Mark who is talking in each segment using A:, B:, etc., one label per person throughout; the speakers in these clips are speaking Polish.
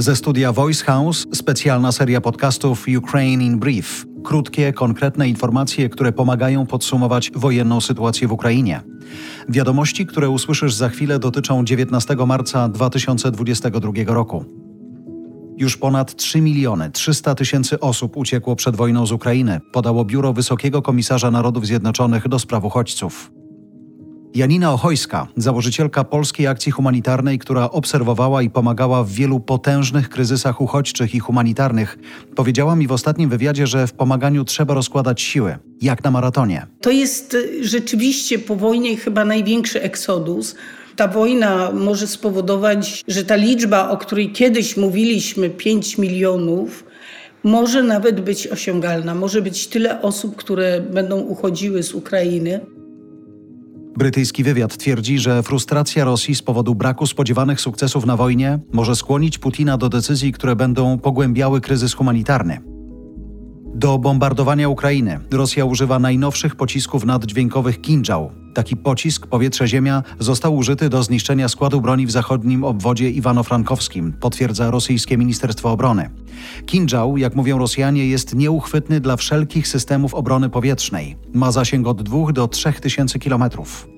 A: Ze studia Voice House specjalna seria podcastów Ukraine in Brief. Krótkie, konkretne informacje, które pomagają podsumować wojenną sytuację w Ukrainie. Wiadomości, które usłyszysz za chwilę, dotyczą 19 marca 2022 roku. Już ponad 3 miliony 300 tysięcy osób uciekło przed wojną z Ukrainy, podało Biuro Wysokiego Komisarza Narodów Zjednoczonych do spraw uchodźców. Janina Ochojska, założycielka Polskiej Akcji Humanitarnej, która obserwowała i pomagała w wielu potężnych kryzysach uchodźczych i humanitarnych, powiedziała mi w ostatnim wywiadzie, że w pomaganiu trzeba rozkładać siły, jak na maratonie.
B: To jest y, rzeczywiście po wojnie chyba największy eksodus. Ta wojna może spowodować, że ta liczba, o której kiedyś mówiliśmy, 5 milionów, może nawet być osiągalna. Może być tyle osób, które będą uchodziły z Ukrainy.
A: Brytyjski wywiad twierdzi, że frustracja Rosji z powodu braku spodziewanych sukcesów na wojnie może skłonić Putina do decyzji, które będą pogłębiały kryzys humanitarny. Do bombardowania Ukrainy Rosja używa najnowszych pocisków naddźwiękowych Kinjal. Taki pocisk powietrze-ziemia został użyty do zniszczenia składu broni w zachodnim obwodzie Iwano-Frankowskim, potwierdza rosyjskie Ministerstwo Obrony. Kinjal, jak mówią Rosjanie, jest nieuchwytny dla wszelkich systemów obrony powietrznej. Ma zasięg od 2 do 3 tysięcy kilometrów.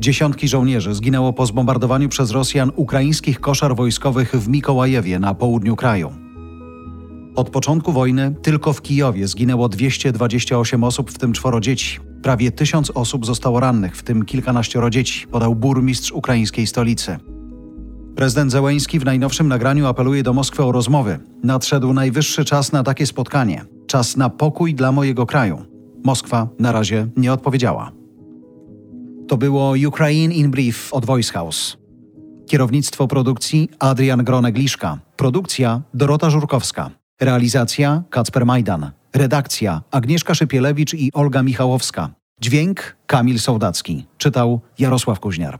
A: Dziesiątki żołnierzy zginęło po zbombardowaniu przez Rosjan ukraińskich koszar wojskowych w Mikołajewie na południu kraju. Od początku wojny tylko w Kijowie zginęło 228 osób, w tym czworo dzieci. Prawie tysiąc osób zostało rannych, w tym kilkanaścioro dzieci, podał burmistrz ukraińskiej stolicy. Prezydent Zełęński w najnowszym nagraniu apeluje do Moskwy o rozmowy. Nadszedł najwyższy czas na takie spotkanie. Czas na pokój dla mojego kraju. Moskwa na razie nie odpowiedziała. To było Ukraine in Brief od Voice House. Kierownictwo produkcji Adrian Gronegliszka. Produkcja Dorota Żurkowska. Realizacja Kacper Majdan. Redakcja Agnieszka Szypielewicz i Olga Michałowska. Dźwięk Kamil Sołdacki. Czytał Jarosław Kuźniar.